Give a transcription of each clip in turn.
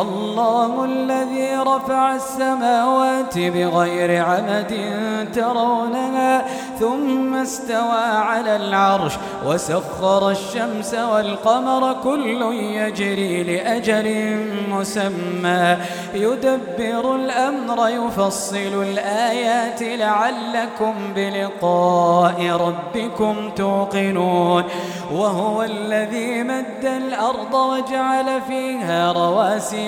الله الذي رفع السماوات بغير عمد ترونها ثم استوى على العرش وسخر الشمس والقمر كل يجري لأجل مسمى. يدبر الأمر يفصل الآيات لعلكم بلقاء ربكم توقنون. وهو الذي مد الأرض وجعل فيها رواسي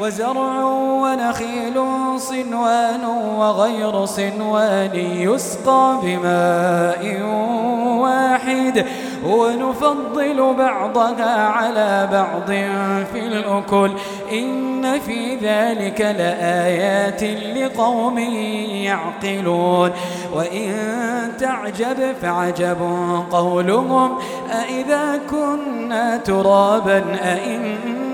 وزرع ونخيل صنوان وغير صنوان يسقى بماء واحد ونفضل بعضها على بعض في الأكل. إن في ذلك لآيات لقوم يعقلون. وإن تعجب فعجب قولهم. أئذا كنا ترابا أئنا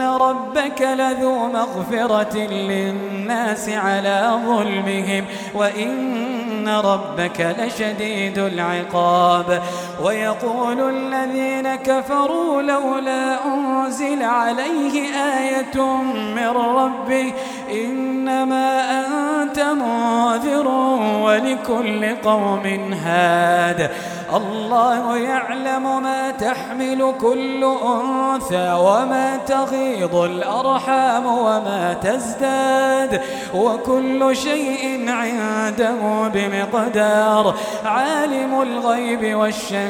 ربك لذو مغفرة للناس على ظلمهم وإن ربك لشديد العقاب ويقول الذين كفروا لولا أنزل عليه آية من ربه إنما أنت منذر ولكل قوم هاد. الله يعلم ما تحمل كل أنثى وما تغيض الأرحام وما تزداد وكل شيء عنده بمقدار. عالم الغيب والشهادة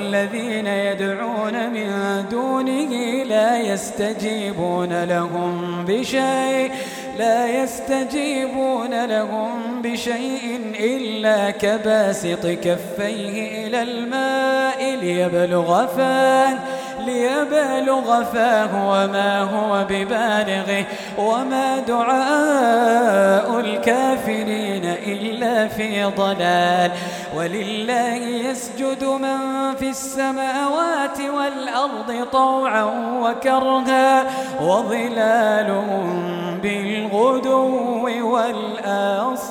والذين يدعون من دونه لا يستجيبون لهم بشيء لا يستجيبون لهم بشيء إلا كباسط كفيه إلى الماء ليبلغ فاه. ليبلغ فاه وما هو ببالغه وما دعاء الكافرين إلا في ضلال. ولله يسجد من في السماوات والأرض طوعا وكرها وظلالهم بالغدو والآصال.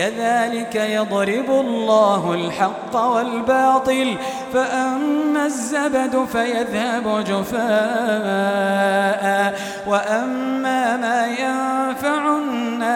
كذلك يضرب الله الحق والباطل فأما الزبد فيذهب جفاء وأما ما ينفع الناس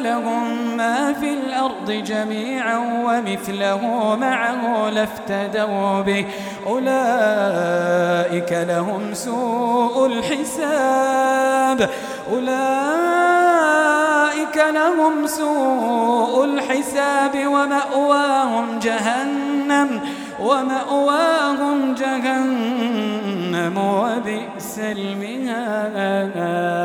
لهم ما في الأرض جميعا ومثله معه لافتدوا به. أولئك لهم سوء الحساب. أولئك لهم سوء الحساب ومأواهم جهنم ومأواهم جهنم وبئس المهاد.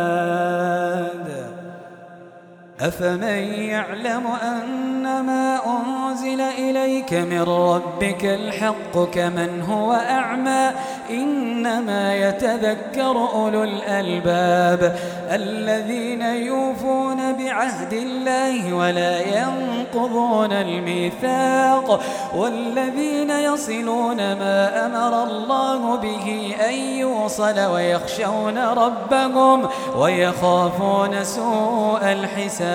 أفمن يعلم أن ما أنزل إليك من ربك الحق كمن هو أعمى إنما يتذكر أولو الألباب الذين يوفون بعهد الله ولا ينقضون الميثاق والذين يصلون ما أمر الله به أن يوصل ويخشون ربهم ويخافون سوء الحساب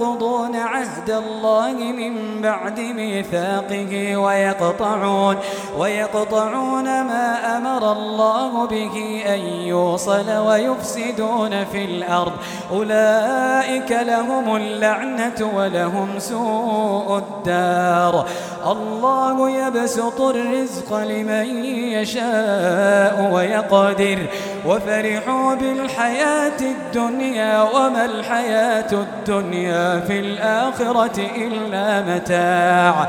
ينقضون عهد الله من بعد ميثاقه ويقطعون ويقطعون ما أمر الله به أن يوصل ويفسدون في الأرض. أولئك لهم اللعنة ولهم سوء الدار. الله يبسط الرزق لمن يشاء ويقدر. وفرحوا بالحياة الدنيا وما الحياة الدنيا في الآخرة إلا متاع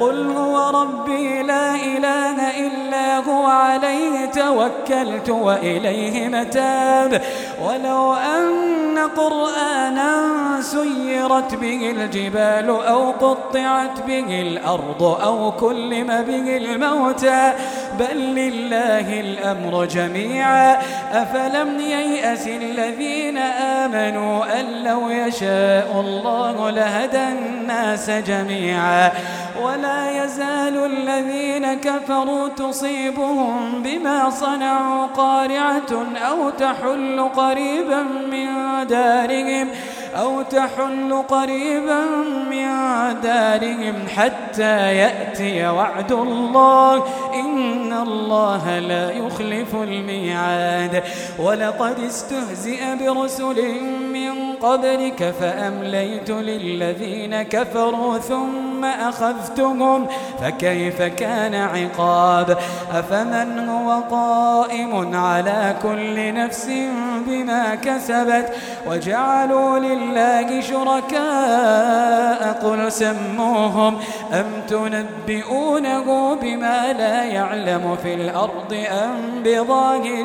قل هو ربي لا إله إلا هو عليه توكلت وإليه متاب. ولو أن قرآنا سيرت به الجبال أو قطعت به الأرض أو كلم به الموتى. بل لله الأمر جميعا. أفلم ييأس الذين آمنوا أن لو يشاء الله لهدى الناس جميعا. ولا يزال الذين كفروا تصيبهم بما صنعوا قارعة أو تحل قريبا من دارهم أو تحل قريبا من دارهم حتى يأتي وعد الله. إن الله لا يخلف الميعاد. ولقد استهزئ برسل من قبلك فأمليت للذين كفروا ثم أخذتهم فكيف كان عقاب؟ أفمن هو قائم على كل نفس بما كسبت؟ وجعلوا لله شركاء قل سموهم أم تنبئونه بما لا يعلم في الأرض أم بظاهر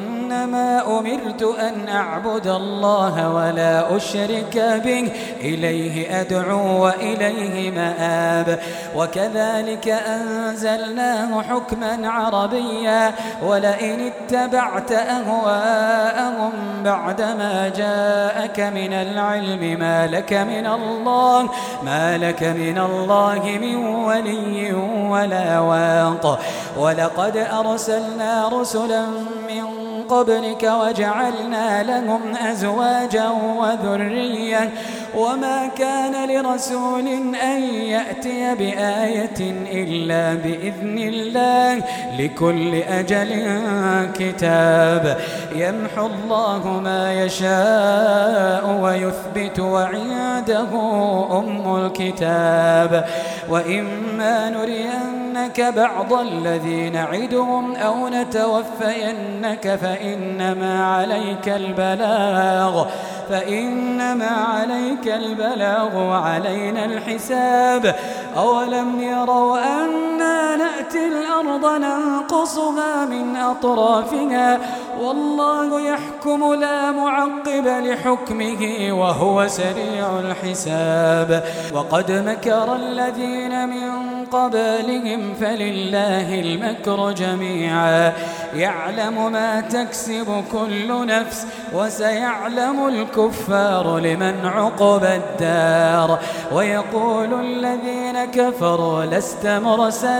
إنما أمرت أن أعبد الله ولا أشرك به. إليه أدعو وإليه مآب. وكذلك أنزلناه حكما عربيا. ولئن اتبعت أهواءهم بعدما جاءك من العلم ما لك من الله ما لك من الله من ولي ولا واق. ولقد أرسلنا رسلا من قبلك وجعلنا لهم أزواجا وذرية وما كان لرسول أن يأتي بآية إلا بإذن الله لكل أجل كتاب يمحو الله ما يشاء ويثبت وعنده أم الكتاب وإما نرينك بعض الذي نعدهم أو نتوفينك فإنما عليك البلاغ فإنما عليك البلاغ وعلينا الحساب. أولم يروا نأتي الأرض ننقصها من أطرافها. والله يحكم لا معقب لحكمه وهو سريع الحساب. وقد مكر الذين من قبلهم فلله المكر جميعا. يعلم ما تكسب كل نفس وسيعلم الكفار لمن عقب الدار. ويقول الذين كفروا لست مرسلا